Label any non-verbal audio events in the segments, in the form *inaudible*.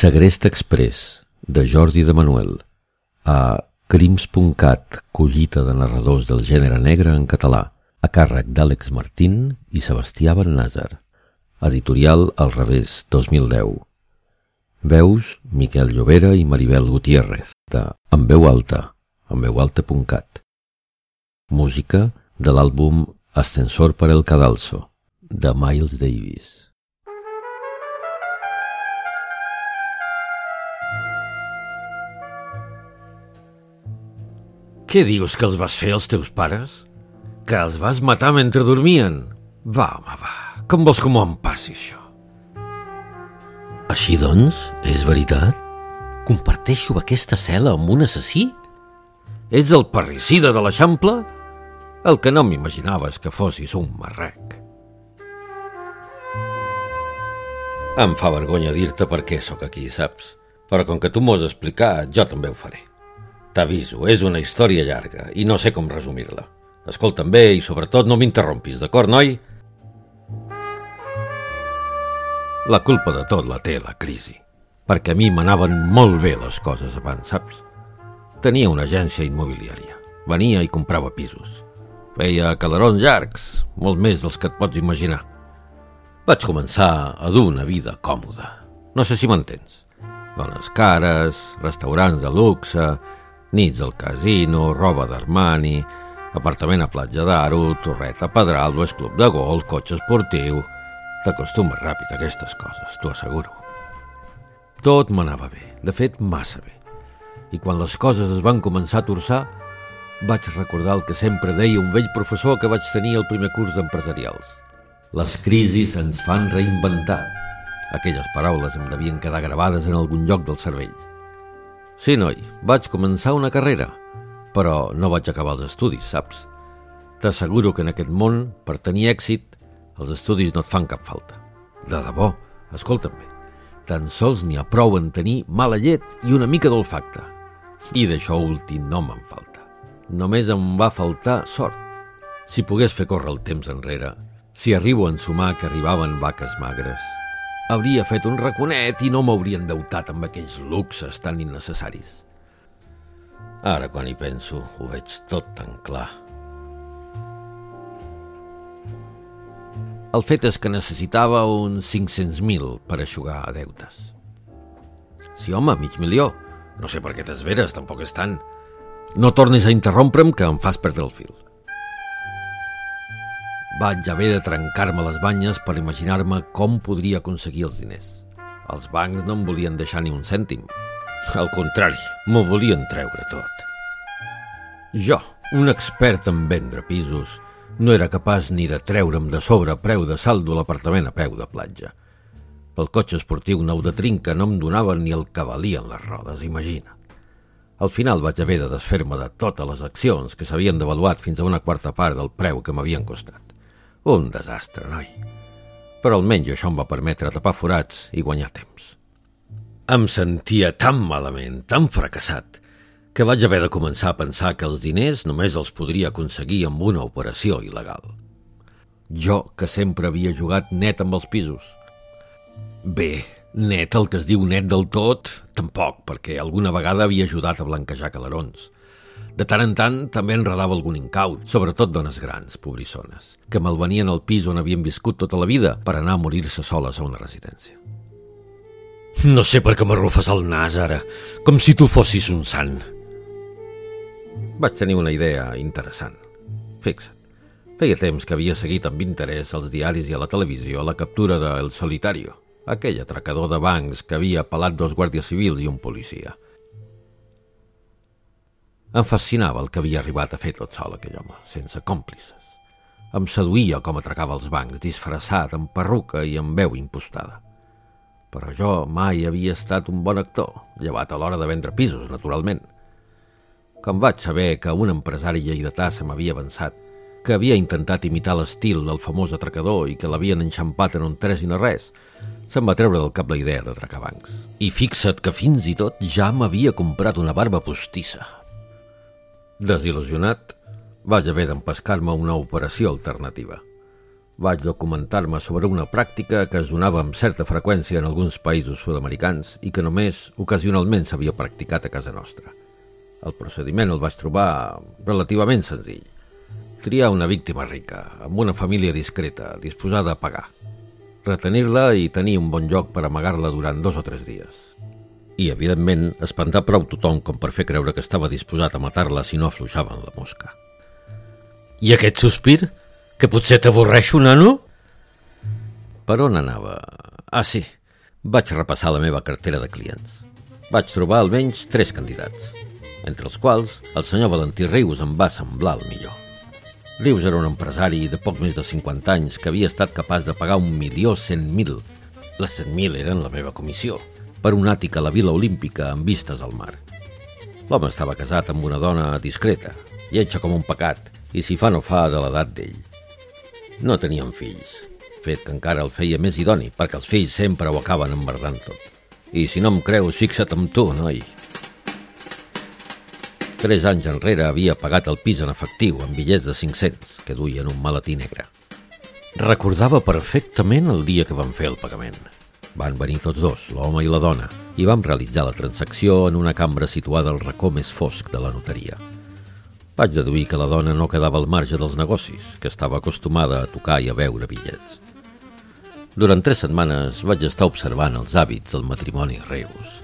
Segrest Express, de Jordi de Manuel, a Crims.cat, collita de narradors del gènere negre en català, a càrrec d'Àlex Martín i Sebastià Bennàzer. Editorial Al revés, 2010. Veus Miquel Llobera i Maribel Gutiérrez, de En veu alta, enveualta.cat. Música de l'àlbum Ascensor per el Cadalso, de Miles Davis. Què dius que els vas fer els teus pares? Que els vas matar mentre dormien? Va, home, va. Com vols que m'ho em passi, això? Així doncs, és veritat? Comparteixo aquesta cel·la amb un assassí? Ets el parricida de l'Eixample? El que no m'imaginava és que fossis un marrec. Em fa vergonya dir-te per què sóc aquí, saps? Però com que tu m'ho has explicat, jo també ho faré. T'aviso, és una història llarga i no sé com resumir-la. Escolta'm bé i sobretot no m'interrompis, d'acord, noi? La culpa de tot la té la crisi, perquè a mi m'anaven molt bé les coses abans, saps? Tenia una agència immobiliària. Venia i comprava pisos. Feia calarons llargs, molt més dels que et pots imaginar. Vaig començar a dur una vida còmoda. No sé si m'entens. Dones cares, restaurants de luxe, nits al casino, roba d'Armani, apartament a Platja d'Aro, torret a Pedralbes, club de golf, cotxe esportiu... T'acostumes ràpid a aquestes coses, t'ho asseguro. Tot m'anava bé, de fet, massa bé. I quan les coses es van començar a torçar, vaig recordar el que sempre deia un vell professor que vaig tenir al primer curs d'empresarials. Les crisis ens fan reinventar. Aquelles paraules em devien quedar gravades en algun lloc del cervell. Sí, noi, vaig començar una carrera, però no vaig acabar els estudis, saps? T'asseguro que en aquest món, per tenir èxit, els estudis no et fan cap falta. De debò, escolta'm bé, tan sols n'hi ha prou en tenir mala llet i una mica d'olfacte. I d'això últim no me'n falta. Només em va faltar sort. Si pogués fer córrer el temps enrere, si arribo a ensumar que arribaven vaques magres, hauria fet un raconet i no m'hauria endeutat amb aquells luxes tan innecessaris. Ara, quan hi penso, ho veig tot tan clar. El fet és que necessitava uns 500.000 per aixugar deutes. Sí, home, mig milió. No sé per què t'esveres, tampoc és tant. No tornis a interrompre'm, que em fas perdre el fil. Vaig haver de trencar-me les banyes per imaginar-me com podria aconseguir els diners. Els bancs no em volien deixar ni un cèntim. Al contrari, m'ho volien treure tot. Jo, un expert en vendre pisos, no era capaç ni de treure'm de sobre preu de saldo l'apartament a peu de platja. El cotxe esportiu nou de trinca no em donava ni el que valien les rodes, imagina. Al final vaig haver de desfer-me de totes les accions que s'havien devaluat fins a una quarta part del preu que m'havien costat. Un desastre, noi. Però almenys això em va permetre tapar forats i guanyar temps. Em sentia tan malament, tan fracassat, que vaig haver de començar a pensar que els diners només els podria aconseguir amb una operació il·legal. Jo, que sempre havia jugat net amb els pisos. Bé, net, el que es diu net del tot, tampoc, perquè alguna vegada havia ajudat a blanquejar calarons – de tant en tant també enredava algun incaut, sobretot dones grans, pobrissones, que malvenien el pis on havien viscut tota la vida per anar a morir-se soles a una residència. No sé per què m'arrufes el nas, ara, com si tu fossis un sant. Vaig tenir una idea interessant. Fixa't, feia temps que havia seguit amb interès als diaris i a la televisió la captura de El Solitario, aquell atracador de bancs que havia pelat dos guàrdies civils i un policia – em fascinava el que havia arribat a fer tot sol aquell home, sense còmplices. Em seduïa com atracava els bancs, disfressat, amb perruca i amb veu impostada. Però jo mai havia estat un bon actor, llevat a l'hora de vendre pisos, naturalment. Com vaig saber que un empresari lleidatà se m'havia avançat, que havia intentat imitar l'estil del famós atracador i que l'havien enxampat en un tres i no res, se'm va treure del cap la idea d'atracar bancs. I fixa't que fins i tot ja m'havia comprat una barba postissa, Desil·lusionat, vaig haver d'empescar-me una operació alternativa. vaig documentar-me sobre una pràctica que es donava amb certa freqüència en alguns països sud-americans i que només ocasionalment s'havia practicat a casa nostra. El procediment el vaig trobar relativament senzill. Triar una víctima rica, amb una família discreta, disposada a pagar. Retenir-la i tenir un bon lloc per amagar-la durant dos o tres dies i, evidentment, espantar prou tothom com per fer creure que estava disposat a matar-la si no afluixaven la mosca. I aquest sospir? Que potser t'avorreixo, nano? Per on anava? Ah, sí. Vaig repassar la meva cartera de clients. Vaig trobar almenys tres candidats, entre els quals el senyor Valentí Rius em va semblar el millor. Rius era un empresari de poc més de 50 anys que havia estat capaç de pagar un milió cent mil. Les cent mil eren la meva comissió per un àtic a la Vila Olímpica amb vistes al mar. L'home estava casat amb una dona discreta, lletja com un pecat, i si fa no fa de l'edat d'ell. No tenien fills, fet que encara el feia més idoni, perquè els fills sempre ho acaben emmerdant tot. I si no em creus, fixa't amb tu, noi. Tres anys enrere havia pagat el pis en efectiu, amb bitllets de 500, que duien un maletí negre. Recordava perfectament el dia que van fer el pagament. Van venir tots dos, l'home i la dona, i vam realitzar la transacció en una cambra situada al racó més fosc de la notaria. Vaig deduir que la dona no quedava al marge dels negocis, que estava acostumada a tocar i a veure bitllets. Durant tres setmanes vaig estar observant els hàbits del matrimoni Reus.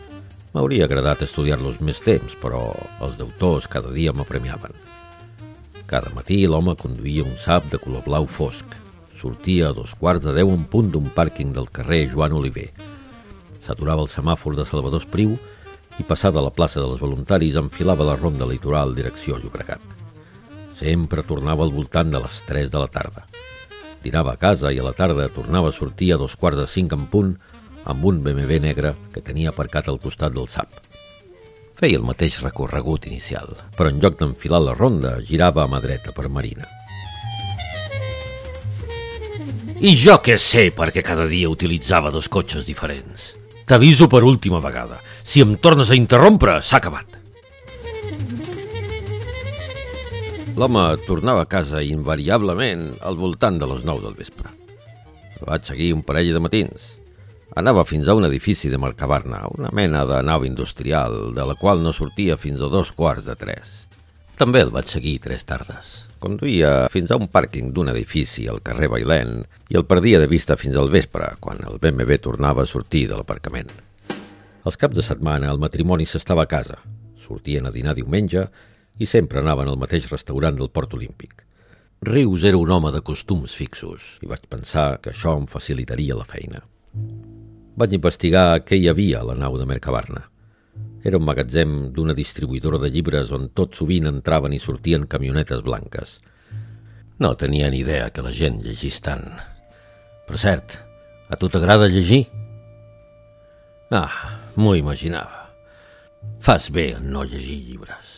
M'hauria agradat estudiar-los més temps, però els deutors cada dia m'apremiaven. Cada matí l'home conduïa un sap de color blau fosc, Sortia a dos quarts de deu en punt d'un pàrquing del carrer Joan Oliver. S'aturava el semàfor de Salvador Espriu i, passada la plaça dels voluntaris, enfilava la ronda litoral direcció Llobregat. Sempre tornava al voltant de les 3 de la tarda. Dinava a casa i a la tarda tornava a sortir a dos quarts de cinc en punt amb un BMW negre que tenia aparcat al costat del SAP. Feia el mateix recorregut inicial, però en lloc d'enfilar la ronda, girava a mà dreta per Marina. I jo què sé perquè cada dia utilitzava dos cotxes diferents. T'aviso per última vegada. Si em tornes a interrompre, s'ha acabat. L'home tornava a casa invariablement al voltant de les 9 del vespre. Vaig seguir un parell de matins. Anava fins a un edifici de Mercabarna, una mena de nau industrial, de la qual no sortia fins a dos quarts de tres. També el vaig seguir tres tardes. Conduïa fins a un pàrquing d'un edifici al carrer Bailén i el perdia de vista fins al vespre, quan el BMW tornava a sortir de l'aparcament. Els caps de setmana el matrimoni s'estava a casa. Sortien a dinar diumenge i sempre anaven al mateix restaurant del Port Olímpic. Rius era un home de costums fixos i vaig pensar que això em facilitaria la feina. Vaig investigar què hi havia a la nau de Mercabarna. Era un magatzem d'una distribuïdora de llibres on tot sovint entraven i sortien camionetes blanques. No tenia ni idea que la gent llegís tant. Per cert, a tu t'agrada llegir? Ah, m'ho imaginava. Fas bé en no llegir llibres.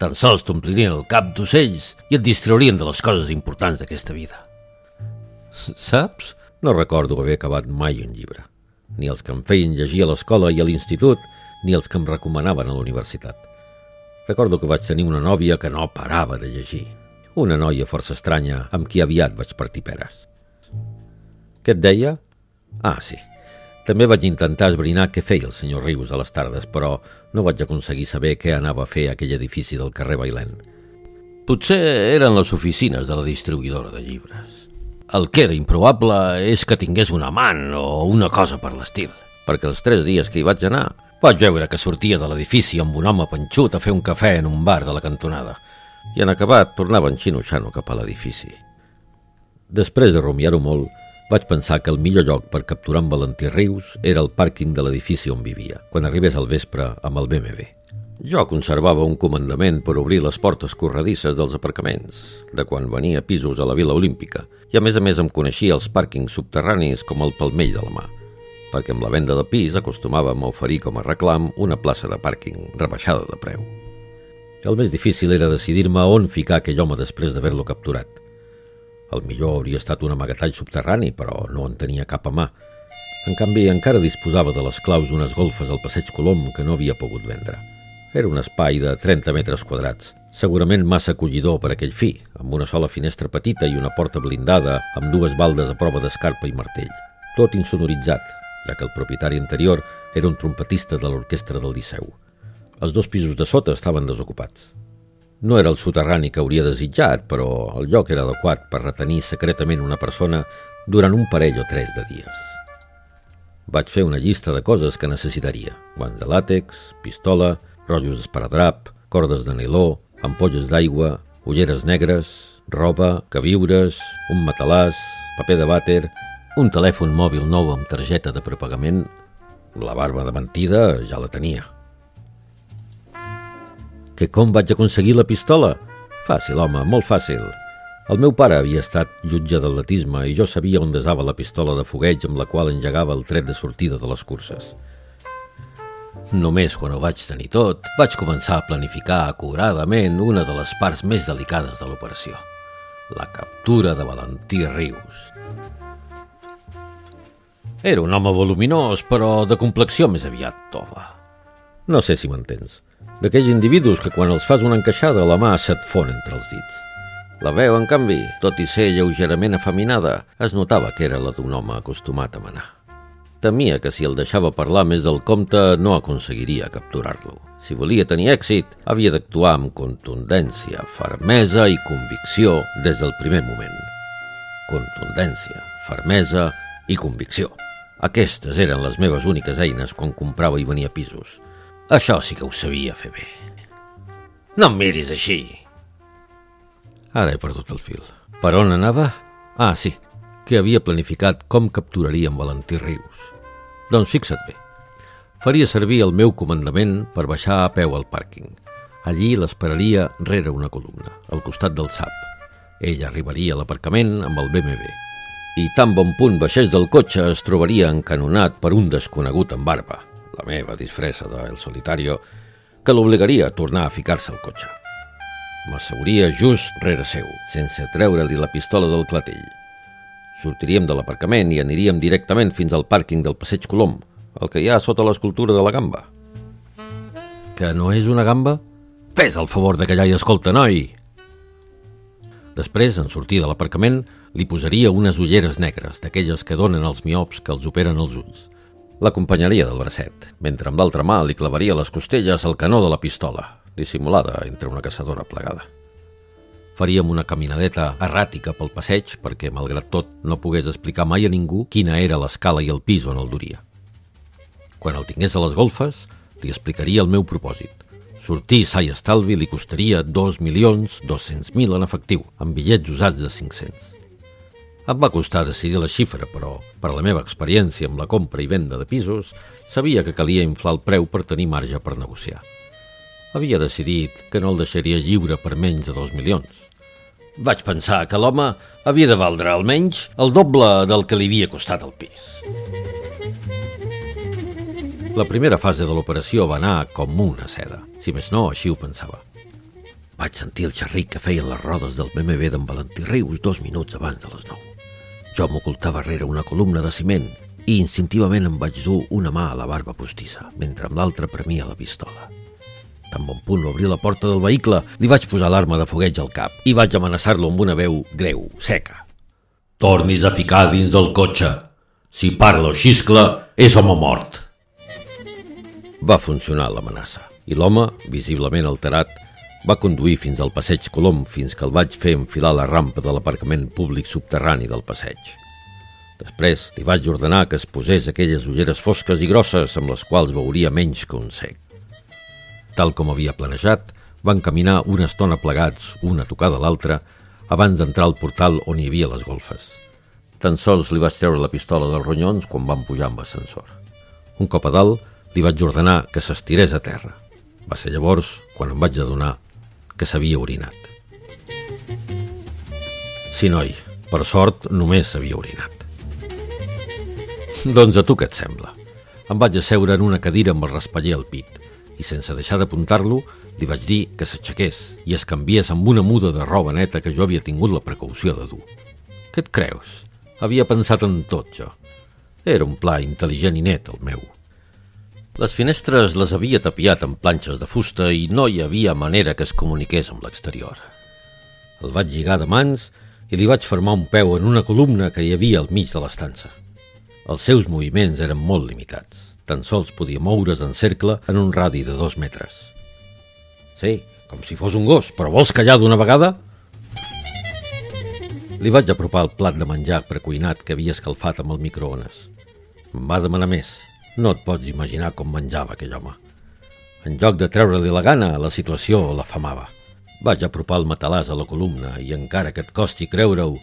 Tan sols t'omplirien el cap d'ocells i et distraurien de les coses importants d'aquesta vida. Saps? No recordo haver acabat mai un llibre. Ni els que em feien llegir a l'escola i a l'institut, ni els que em recomanaven a la universitat. Recordo que vaig tenir una nòvia que no parava de llegir. Una noia força estranya amb qui aviat vaig partir peres. Què et deia? Ah, sí. També vaig intentar esbrinar què feia el senyor Rius a les tardes, però no vaig aconseguir saber què anava a fer aquell edifici del carrer Bailén. Potser eren les oficines de la distribuïdora de llibres. El que era improbable és que tingués un amant o una cosa per l'estil, perquè els tres dies que hi vaig anar vaig veure que sortia de l'edifici amb un home panxut a fer un cafè en un bar de la cantonada i en acabat tornava enxinoxant cap a l'edifici. Després de rumiar-ho molt, vaig pensar que el millor lloc per capturar en Valentí Rius era el pàrquing de l'edifici on vivia, quan arribés al vespre amb el BMW. Jo conservava un comandament per obrir les portes corredisses dels aparcaments, de quan venia pisos a la Vila Olímpica, i a més a més em coneixia els pàrquings subterranis com el palmell de la mà perquè amb la venda de pis acostumàvem a oferir com a reclam una plaça de pàrquing rebaixada de preu. El més difícil era decidir-me on ficar aquell home després d'haver-lo capturat. El millor hauria estat un amagatall subterrani, però no en tenia cap a mà. En canvi, encara disposava de les claus d'unes golfes al passeig Colom que no havia pogut vendre. Era un espai de 30 metres quadrats, Segurament massa acollidor per aquell fi, amb una sola finestra petita i una porta blindada amb dues baldes a prova d'escarpa i martell. Tot insonoritzat, ja que el propietari anterior era un trompetista de l'orquestra del Liceu. Els dos pisos de sota estaven desocupats. No era el soterrani que hauria desitjat, però el lloc era adequat per retenir secretament una persona durant un parell o tres de dies. Vaig fer una llista de coses que necessitaria. Guants de làtex, pistola, rotllos d'esparadrap, cordes de niló, ampolles d'aigua, ulleres negres, roba, queviures, un matalàs, paper de vàter, un telèfon mòbil nou amb targeta de prepagament. La barba de mentida ja la tenia. Que com vaig aconseguir la pistola? Fàcil, home, molt fàcil. El meu pare havia estat jutge d'atletisme i jo sabia on desava la pistola de fogueig amb la qual engegava el tret de sortida de les curses. Només quan ho vaig tenir tot, vaig començar a planificar acuradament una de les parts més delicades de l'operació, la captura de Valentí Rius. Era un home voluminós, però de complexió més aviat tova. No sé si m'entens. D'aquells individus que quan els fas una encaixada la mà se't fon entre els dits. La veu, en canvi, tot i ser lleugerament afeminada, es notava que era la d'un home acostumat a manar. Temia que si el deixava parlar més del compte no aconseguiria capturar-lo. Si volia tenir èxit, havia d'actuar amb contundència, fermesa i convicció des del primer moment. Contundència, fermesa i convicció. Aquestes eren les meves úniques eines quan comprava i venia pisos. Això sí que ho sabia fer bé. No em miris així, Ara he perdut el fil. Per on anava? Ah, sí, que havia planificat com capturaria en Valentí Rius. Doncs fixa't bé. Faria servir el meu comandament per baixar a peu al pàrquing. Allí l'esperaria rere una columna, al costat del SAP. Ell arribaria a l'aparcament amb el BMW. I tan bon punt baixés del cotxe es trobaria encanonat per un desconegut amb barba, la meva disfressa de El Solitario, que l'obligaria a tornar a ficar-se al cotxe. M'asseuria just rere seu, sense treure-li la pistola del clatell. Sortiríem de l'aparcament i aniríem directament fins al pàrquing del Passeig Colom, el que hi ha sota l'escultura de la gamba. Que no és una gamba? Fes el favor de callar i escolta, noi! Després, en sortir de l'aparcament, li posaria unes ulleres negres, d'aquelles que donen als miops que els operen els ulls. L'acompanyaria del bracet, mentre amb l'altra mà li clavaria les costelles al canó de la pistola, dissimulada entre una caçadora plegada. Faríem una caminadeta erràtica pel passeig perquè, malgrat tot, no pogués explicar mai a ningú quina era l'escala i el pis on el duria. Quan el tingués a les golfes, li explicaria el meu propòsit. Sortir sa i estalvi li costaria 2.200.000 en efectiu, amb bitllets usats de 500. Em va costar decidir la xifra, però, per la meva experiència amb la compra i venda de pisos, sabia que calia inflar el preu per tenir marge per negociar havia decidit que no el deixaria lliure per menys de dos milions. Vaig pensar que l'home havia de valdre almenys el doble del que li havia costat el pis. La primera fase de l'operació va anar com una seda. Si més no, així ho pensava. Vaig sentir el xerric que feien les rodes del BMW d'en Valentí Rius dos minuts abans de les nou. Jo m'ocultava rere una columna de ciment i instintivament em vaig dur una mà a la barba postissa, mentre amb l'altra premia la pistola. Tan bon punt obrir la porta del vehicle, li vaig posar l'arma de fogueig al cap i vaig amenaçar-lo amb una veu greu, seca. Tornis a ficar dins del cotxe. Si parla o xiscla, és home mort. Va funcionar l'amenaça i l'home, visiblement alterat, va conduir fins al passeig Colom fins que el vaig fer enfilar la rampa de l'aparcament públic subterrani del passeig. Després li vaig ordenar que es posés aquelles ulleres fosques i grosses amb les quals veuria menys que un sec. Tal com havia planejat, van caminar una estona plegats, una tocada a l'altra, abans d'entrar al portal on hi havia les golfes. Tan sols li vaig treure la pistola dels ronyons quan van pujar amb ascensor. Un cop a dalt, li vaig ordenar que s'estirés a terra. Va ser llavors quan em vaig adonar que s'havia orinat. Sí, noi, per sort només s'havia orinat. Doncs a tu què et sembla? Em vaig asseure en una cadira amb el raspaller al pit i sense deixar d'apuntar-lo, li vaig dir que s'aixequés i es canviés amb una muda de roba neta que jo havia tingut la precaució de dur. Què et creus? Havia pensat en tot, jo. Era un pla intel·ligent i net, el meu. Les finestres les havia tapiat amb planxes de fusta i no hi havia manera que es comuniqués amb l'exterior. El vaig lligar de mans i li vaig formar un peu en una columna que hi havia al mig de l'estança. Els seus moviments eren molt limitats. Tan sols podia moure's en cercle en un radi de dos metres. Sí, com si fos un gos, però vols callar d'una vegada? Li vaig apropar el plat de menjar precuinat que havia escalfat amb el microones. Em va demanar més. No et pots imaginar com menjava aquell home. En lloc de treure-li la gana, la situació l'afamava. Vaig apropar el matalàs a la columna i encara que et costi creure-ho,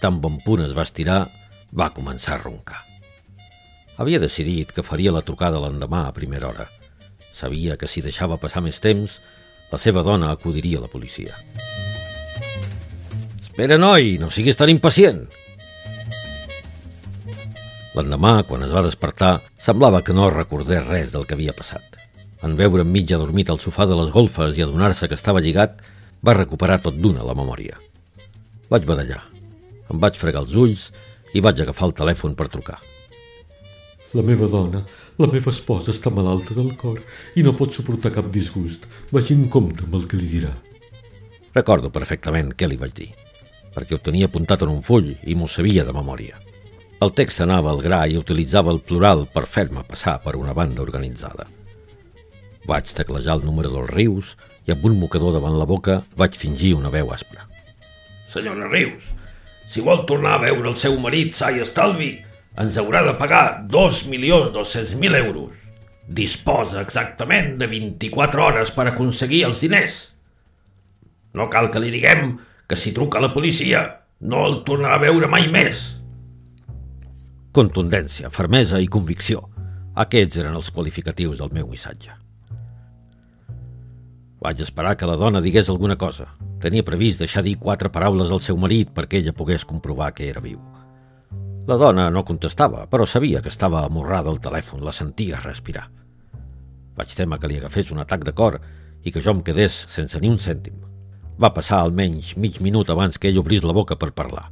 tan bon punt es va estirar, va començar a roncar. Havia decidit que faria la trucada l'endemà a primera hora. Sabia que si deixava passar més temps, la seva dona acudiria a la policia. Espera, noi, no siguis tan impacient. L'endemà, quan es va despertar, semblava que no recordés res del que havia passat. En veure mig adormit al sofà de les golfes i adonar-se que estava lligat, va recuperar tot d'una la memòria. Vaig badallar. Em vaig fregar els ulls i vaig agafar el telèfon per trucar. La meva dona, la meva esposa està malalta del cor i no pot suportar cap disgust. Vagi en compte amb el que li dirà. Recordo perfectament què li vaig dir, perquè ho tenia apuntat en un full i m'ho sabia de memòria. El text anava al gra i utilitzava el plural per fer-me passar per una banda organitzada. Vaig teclejar el número dels rius i amb un mocador davant la boca vaig fingir una veu aspra. Senyora Rius, si vol tornar a veure el seu marit sa i estalvi, ens haurà de pagar 2.200.000 euros. Disposa exactament de 24 hores per aconseguir els diners. No cal que li diguem que si truca la policia no el tornarà a veure mai més. Contundència, fermesa i convicció. Aquests eren els qualificatius del meu missatge. Vaig esperar que la dona digués alguna cosa. Tenia previst deixar dir quatre paraules al seu marit perquè ella pogués comprovar que era viu. La dona no contestava, però sabia que estava amorrada al telèfon, la sentia respirar. Vaig temer que li agafés un atac de cor i que jo em quedés sense ni un cèntim. Va passar almenys mig minut abans que ell obrís la boca per parlar.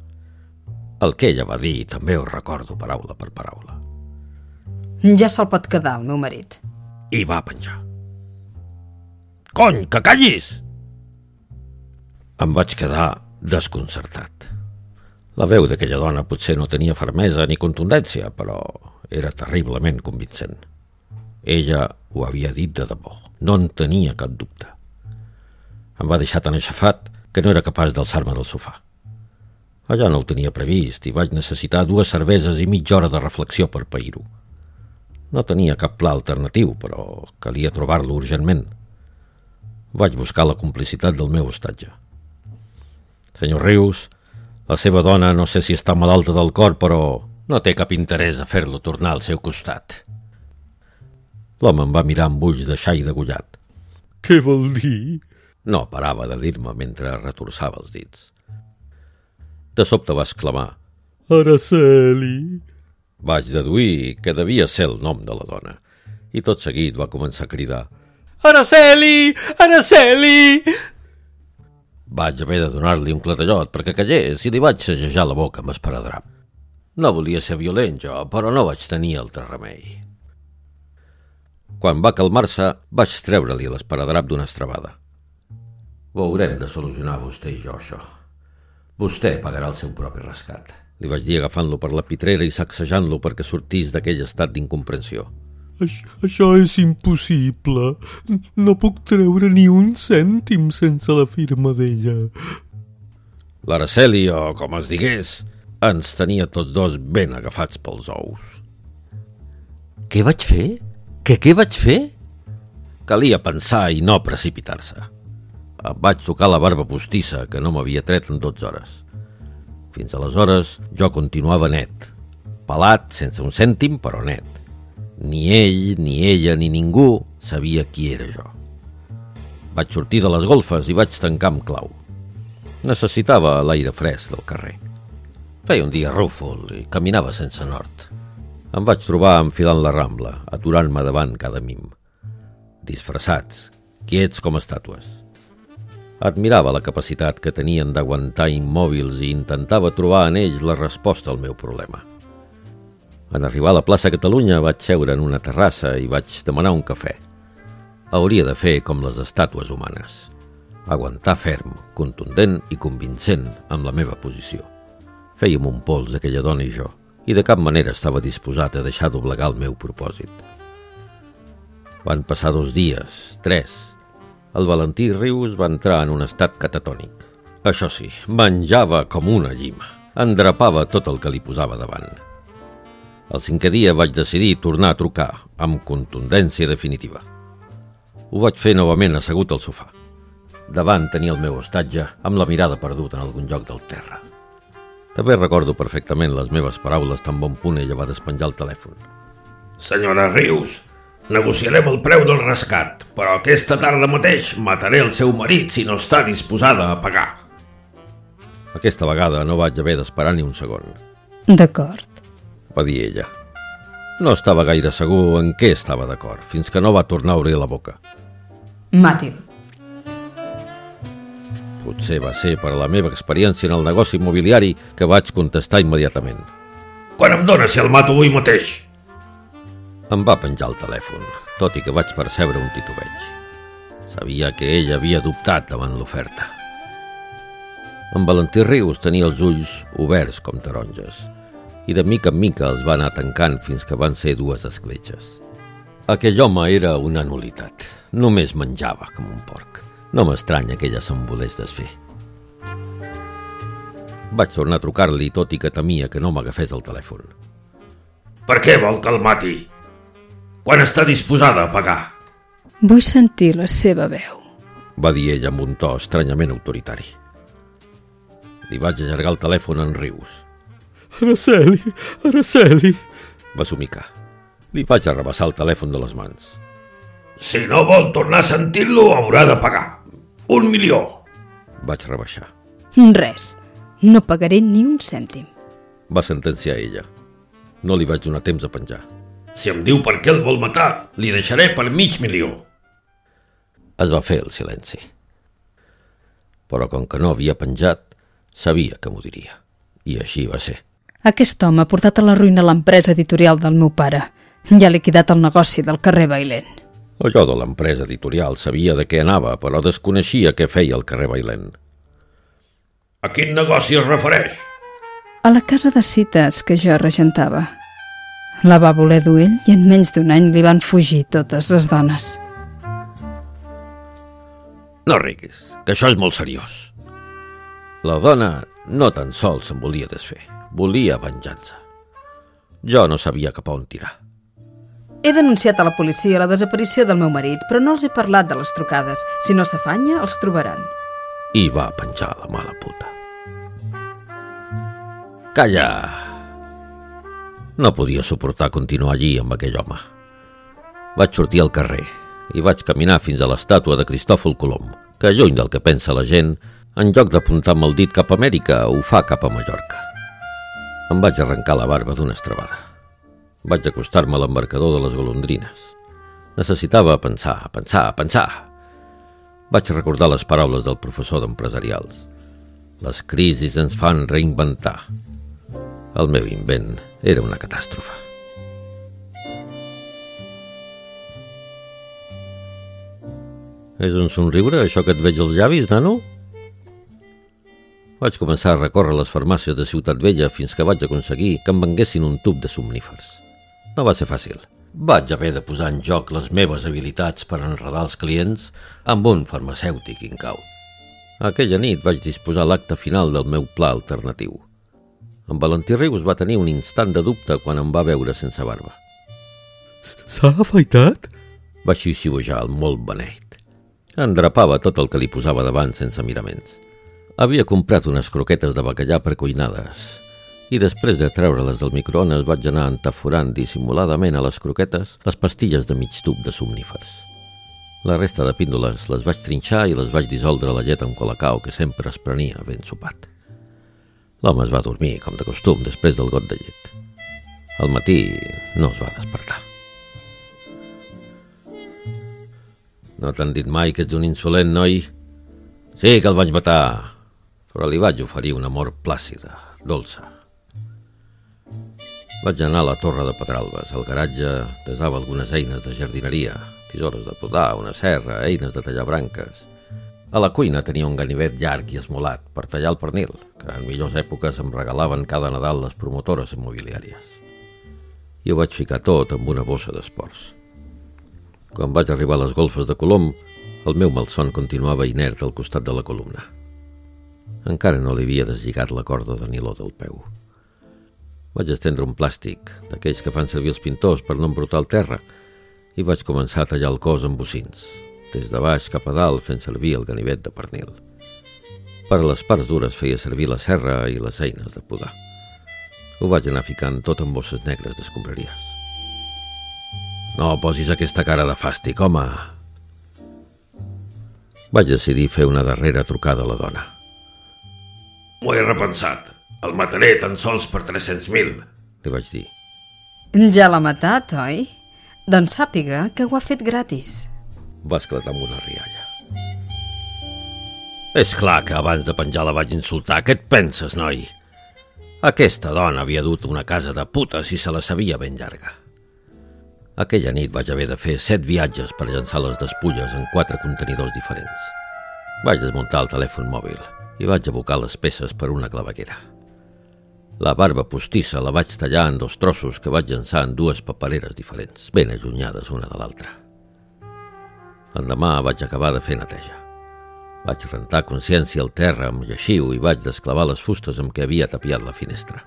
El que ella va dir també ho recordo paraula per paraula. Ja se'l pot quedar, el meu marit. I va penjar. Cony, que callis! Em vaig quedar desconcertat. La veu d'aquella dona potser no tenia fermesa ni contundència, però era terriblement convincent. Ella ho havia dit de debò. No en tenia cap dubte. Em va deixar tan aixafat que no era capaç d'alçar-me del sofà. Allà no ho tenia previst i vaig necessitar dues cerveses i mitja hora de reflexió per pair-ho. No tenia cap pla alternatiu, però calia trobar-lo urgentment. Vaig buscar la complicitat del meu hostatge. Senyor Rius, la seva dona no sé si està malalta del cor, però no té cap interès a fer-lo tornar al seu costat. L'home em va mirar amb ulls de xai degullat. Què vol dir? No parava de dir-me mentre retorçava els dits. De sobte va exclamar Araceli. Vaig deduir que devia ser el nom de la dona i tot seguit va començar a cridar Araceli! Araceli! Vaig haver de donar-li un clatellot perquè callés i li vaig segejar la boca amb esparadrap. No volia ser violent jo, però no vaig tenir altre remei. Quan va calmar-se, vaig treure-li l'esparadrap d'una estrabada. Ho haurem de solucionar vostè i jo, això. Vostè pagarà el seu propi rescat. Li vaig dir agafant-lo per la pitrera i sacsejant-lo perquè sortís d'aquell estat d'incomprensió. Això, això és impossible. No puc treure ni un cèntim sense la firma d'ella. L'Araceli, o com es digués, ens tenia tots dos ben agafats pels ous. Què vaig fer? Que què vaig fer? Calia pensar i no precipitar-se. Em vaig tocar la barba postissa, que no m'havia tret en 12 hores. Fins aleshores jo continuava net, pelat, sense un cèntim, però net. Ni ell, ni ella, ni ningú sabia qui era jo. Vaig sortir de les golfes i vaig tancar amb clau. Necessitava l'aire fresc del carrer. Feia un dia rúfol i caminava sense nord. Em vaig trobar enfilant la rambla, aturant-me davant cada mim. Disfressats, quiets com estàtues. Admirava la capacitat que tenien d'aguantar immòbils i intentava trobar en ells la resposta al meu problema. En arribar a la plaça Catalunya vaig seure en una terrassa i vaig demanar un cafè. Hauria de fer com les estàtues humanes. Aguantar ferm, contundent i convincent amb la meva posició. Fèiem un pols aquella dona i jo, i de cap manera estava disposat a deixar d'oblegar el meu propòsit. Van passar dos dies, tres. El Valentí Rius va entrar en un estat catatònic. Això sí, menjava com una llima. Endrapava tot el que li posava davant. El cinquè dia vaig decidir tornar a trucar, amb contundència definitiva. Ho vaig fer novament assegut al sofà. Davant tenia el meu hostatge amb la mirada perduda en algun lloc del terra. També recordo perfectament les meves paraules tan bon punt ella va despenjar el telèfon. Senyora Rius, negociarem el preu del rescat, però aquesta tarda mateix mataré el seu marit si no està disposada a pagar. Aquesta vegada no vaig haver d'esperar ni un segon. D'acord. Va dir ella. No estava gaire segur en què estava d'acord, fins que no va tornar a obrir la boca. Màtil. Potser va ser per la meva experiència en el negoci immobiliari que vaig contestar immediatament. Quan em dóna si el mato avui mateix? Em va penjar el telèfon, tot i que vaig percebre un titubeig. Sabia que ell havia dubtat davant l'oferta. En Valentí Rius tenia els ulls oberts com taronges i de mica en mica els va anar tancant fins que van ser dues escletxes. Aquell home era una nulitat. Només menjava com un porc. No m'estranya que ella se'n volés desfer. Vaig tornar a trucar-li, tot i que temia que no m'agafés el telèfon. Per què vol que el mati? Quan està disposada a pagar? Vull sentir la seva veu. Va dir ella amb un to estranyament autoritari. Li vaig allargar el telèfon en rius. Araceli, Araceli... Va somicar. Li vaig arrabassar el telèfon de les mans. Si no vol tornar a sentir-lo, haurà de pagar. Un milió. Vaig rebaixar. Res. No pagaré ni un cèntim. Va sentenciar ella. No li vaig donar temps a penjar. Si em diu per què el vol matar, li deixaré per mig milió. Es va fer el silenci. Però com que no havia penjat, sabia que m'ho diria. I així va ser. Aquest home ha portat a la ruïna l'empresa editorial del meu pare. Ja ha liquidat el negoci del carrer Bailent. Allò de l'empresa editorial sabia de què anava, però desconeixia què feia el carrer Bailent. A quin negoci es refereix? A la casa de cites que jo regentava. La va voler dur ell i en menys d'un any li van fugir totes les dones. No riguis, que això és molt seriós. La dona no tan sols se'n volia desfer, volia venjança. Jo no sabia cap a on tirar. He denunciat a la policia la desaparició del meu marit, però no els he parlat de les trucades. Si no s'afanya, els trobaran. I va penjar la mala puta. Calla! No podia suportar continuar allí amb aquell home. Vaig sortir al carrer i vaig caminar fins a l'estàtua de Cristòfol Colom, que lluny del que pensa la gent, en lloc d'apuntar amb el dit cap a Amèrica, ho fa cap a Mallorca. Em vaig arrencar la barba d'una estrabada. Vaig acostar-me a l'embarcador de les golondrines. Necessitava pensar, pensar, pensar. Vaig recordar les paraules del professor d'empresarials. Les crisis ens fan reinventar. El meu invent era una catàstrofe. És un somriure, això que et veig als llavis, nano? Vaig començar a recórrer les farmàcies de Ciutat Vella fins que vaig aconseguir que em venguessin un tub de somnífers. No va ser fàcil. Vaig haver de posar en joc les meves habilitats per enredar els clients amb un farmacèutic incaut. Aquella nit vaig disposar l'acte final del meu pla alternatiu. En Valentí Rius va tenir un instant de dubte quan em va veure sense barba. S'ha afaitat? Va xiuxiuejar el molt beneit. Endrapava tot el que li posava davant sense miraments. Havia comprat unes croquetes de bacallà precuinades i després de treure-les del microones vaig anar entaforant dissimuladament a les croquetes les pastilles de mig tub de somnífers. La resta de píndoles les vaig trinxar i les vaig dissoldre a la llet amb colacao que sempre es prenia ben sopat. L'home es va dormir, com de costum, després del got de llet. Al matí no es va despertar. No t'han dit mai que ets un insolent, noi? Sí que el vaig matar, però li vaig oferir una mort plàcida, dolça. Vaig anar a la torre de Pedralbes. Al garatge desava algunes eines de jardineria, tisores de podar, una serra, eines de tallar branques. A la cuina tenia un ganivet llarg i esmolat per tallar el pernil, que en millors èpoques em regalaven cada Nadal les promotores immobiliàries. I ho vaig ficar tot amb una bossa d'esports. Quan vaig arribar a les golfes de Colom, el meu malson continuava inert al costat de la columna. Encara no li havia deslligat la corda de niló del peu. Vaig estendre un plàstic, d'aquells que fan servir els pintors per no embrutar el terra, i vaig començar a tallar el cos amb bocins, des de baix cap a dalt fent servir el ganivet de pernil. Per a les parts dures feia servir la serra i les eines de podar. Ho vaig anar ficant tot en bosses negres d'escombraries. No posis aquesta cara de fàstic, home! Vaig decidir fer una darrera trucada a la dona. M'ho he repensat. El mataré tan sols per 300.000. Li vaig dir. Ja l'ha matat, oi? Doncs sàpiga que ho ha fet gratis. Va esclatar amb una rialla. És clar que abans de penjar la vaig insultar. Què et penses, noi? Aquesta dona havia dut una casa de putes i se la sabia ben llarga. Aquella nit vaig haver de fer set viatges per llançar les despulles en quatre contenidors diferents. Vaig desmuntar el telèfon mòbil i vaig abocar les peces per una claveguera. La barba postissa la vaig tallar en dos trossos que vaig llançar en dues papereres diferents, ben allunyades una de l'altra. L'endemà vaig acabar de fer neteja. Vaig rentar consciència al terra amb lleixiu i vaig desclavar les fustes amb què havia tapiat la finestra.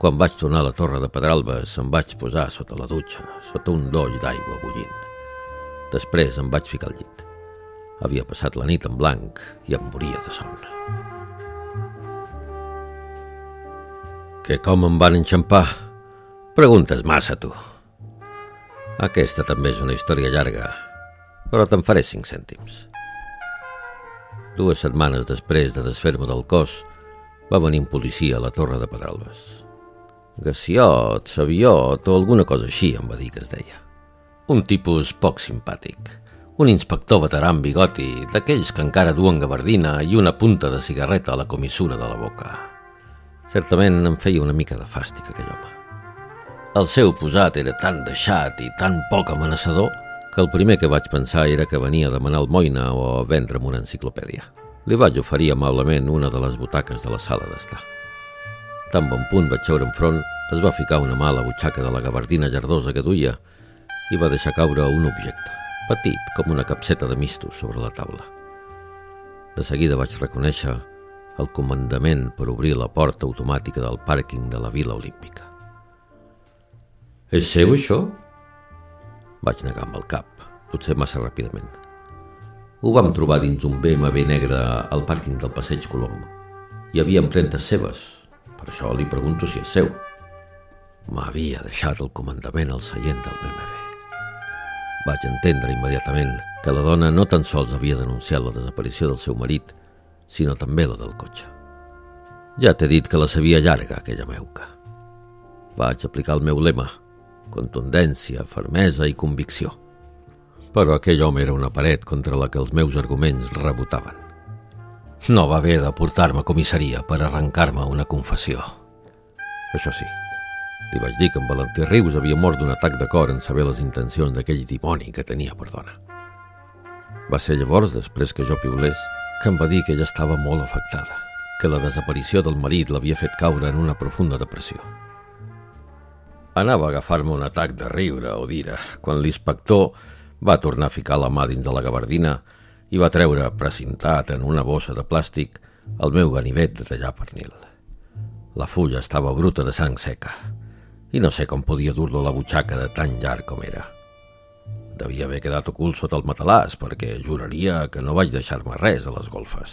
Quan vaig tornar a la torre de Pedralbes em vaig posar sota la dutxa, sota un doll d'aigua bullint. Després em vaig ficar al llit. Havia passat la nit en blanc i em moria de son. Que com em van enxampar? Preguntes massa, tu. Aquesta també és una història llarga, però te'n faré cinc cèntims. Dues setmanes després de desfer-me del cos, va venir un policia a la torre de Pedralbes. Gassiot, Saviot o alguna cosa així em va dir que es deia. Un tipus poc simpàtic. Un inspector veterà amb bigoti, d'aquells que encara duen gabardina i una punta de cigarreta a la comissura de la boca. Certament em feia una mica de fàstic aquell home. El seu posat era tan deixat i tan poc amenaçador que el primer que vaig pensar era que venia a demanar almoina o a vendre'm una enciclopèdia. Li vaig oferir amablement una de les butaques de la sala d'estar. Tan bon punt vaig seure enfront, es va ficar una mà a la butxaca de la gabardina llardosa que duia i va deixar caure un objecte, petit com una capseta de mistos sobre la taula. De seguida vaig reconèixer el comandament per obrir la porta automàtica del pàrquing de la Vila Olímpica. És seu, això? Vaig negar amb el cap, potser massa ràpidament. Ho vam trobar dins un BMW negre al pàrquing del Passeig Colom. Hi havia empremtes seves, per això li pregunto si és seu. M'havia deixat el comandament al seient del BMW. Vaig entendre immediatament que la dona no tan sols havia denunciat la desaparició del seu marit, sinó també la del cotxe. Ja t'he dit que la sabia llarga, aquella meuca. Vaig aplicar el meu lema, contundència, fermesa i convicció. Però aquell home era una paret contra la que els meus arguments rebotaven. No va haver de portar-me a comissaria per arrencar-me una confessió. Això sí, li vaig dir que en Valentí Rius havia mort d'un atac de cor en saber les intencions d'aquell dimoni que tenia per dona. Va ser llavors, després que jo piulés, que em va dir que ella estava molt afectada, que la desaparició del marit l'havia fet caure en una profunda depressió. Anava a agafar-me un atac de riure o d'ira, quan l'inspector va tornar a ficar la mà dins de la gabardina i va treure, precintat en una bossa de plàstic, el meu ganivet de tallar pernil. La fulla estava bruta de sang seca i no sé com podia dur-lo la butxaca de tan llarg com era. Devia haver quedat ocult sota el matalàs, perquè juraria que no vaig deixar-me res a les golfes.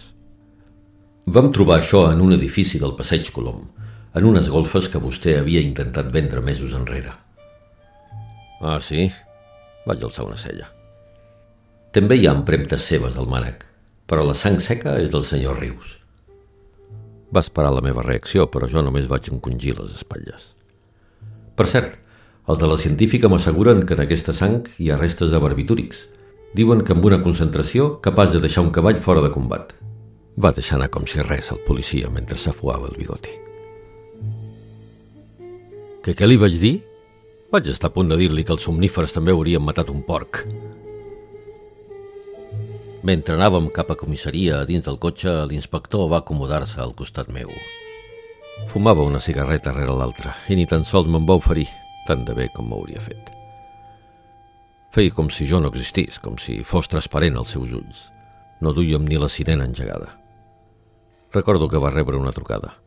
Vam trobar això en un edifici del Passeig Colom, en unes golfes que vostè havia intentat vendre mesos enrere. Ah, sí? Vaig alçar una cella. També hi ha empremtes seves al mànec, però la sang seca és del senyor Rius. Va esperar la meva reacció, però jo només vaig encongir les espatlles. Per cert, els de la científica m'asseguren que en aquesta sang hi ha restes de barbitúrics. Diuen que amb una concentració capaç de deixar un cavall fora de combat. Va deixar anar com si res el policia mentre s'afuava el bigoti. Que què li vaig dir? Vaig estar a punt de dir-li que els somnífers també haurien matat un porc. Mentre anàvem cap a comissaria dins del cotxe, l'inspector va acomodar-se al costat meu. Fumava una cigarreta rere l'altra i ni tan sols me'n va oferir, tant de bé com m'hauria fet. Feia com si jo no existís, com si fos transparent als seus ulls. No duíem ni la sirena engegada. Recordo que va rebre una trucada.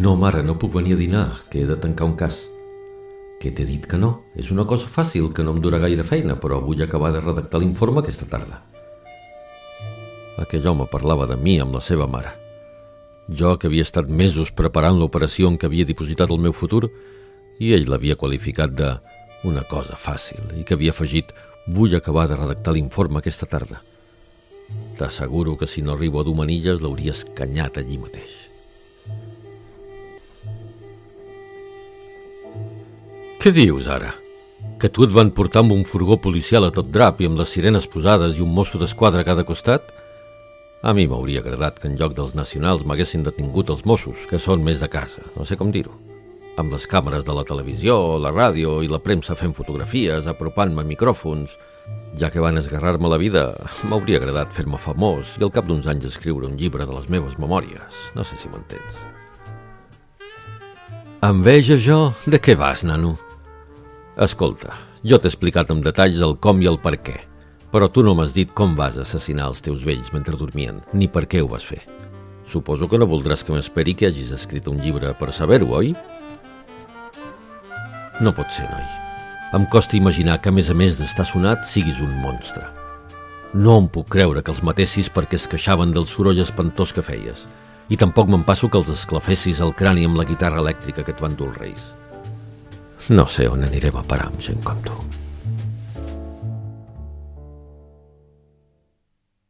No, mare, no puc venir a dinar, que he de tancar un cas. Que t'he dit que no. És una cosa fàcil, que no em dura gaire feina, però vull acabar de redactar l'informe aquesta tarda. Aquell home parlava de mi amb la seva mare. Jo, que havia estat mesos preparant l'operació en què havia dipositat el meu futur, i ell l'havia qualificat de una cosa fàcil i que havia afegit vull acabar de redactar l'informe aquesta tarda. T'asseguro que si no arribo a dur manilles l'hauria escanyat allí mateix. Què dius ara? Que tu et van portar amb un furgó policial a tot drap i amb les sirenes posades i un mosso d'esquadra a cada costat? A mi m'hauria agradat que en lloc dels nacionals m'haguessin detingut els Mossos, que són més de casa, no sé com dir-ho. Amb les càmeres de la televisió, la ràdio i la premsa fent fotografies, apropant-me micròfons... Ja que van esgarrar-me la vida, *laughs* m'hauria agradat fer-me famós i al cap d'uns anys escriure un llibre de les meves memòries. No sé si m'entens. Enveja jo? De què vas, nano? Escolta, jo t'he explicat amb detalls el com i el per què, però tu no m'has dit com vas assassinar els teus vells mentre dormien, ni per què ho vas fer. Suposo que no voldràs que m'esperi que hagis escrit un llibre per saber-ho, oi? No pot ser, noi. Em costa imaginar que, a més a més d'estar sonat, siguis un monstre. No em puc creure que els matessis perquè es queixaven del soroll espantós que feies, i tampoc me'n passo que els esclafessis el crani amb la guitarra elèctrica que et van dur els reis. No sé on anirem a parar amb gent com tu.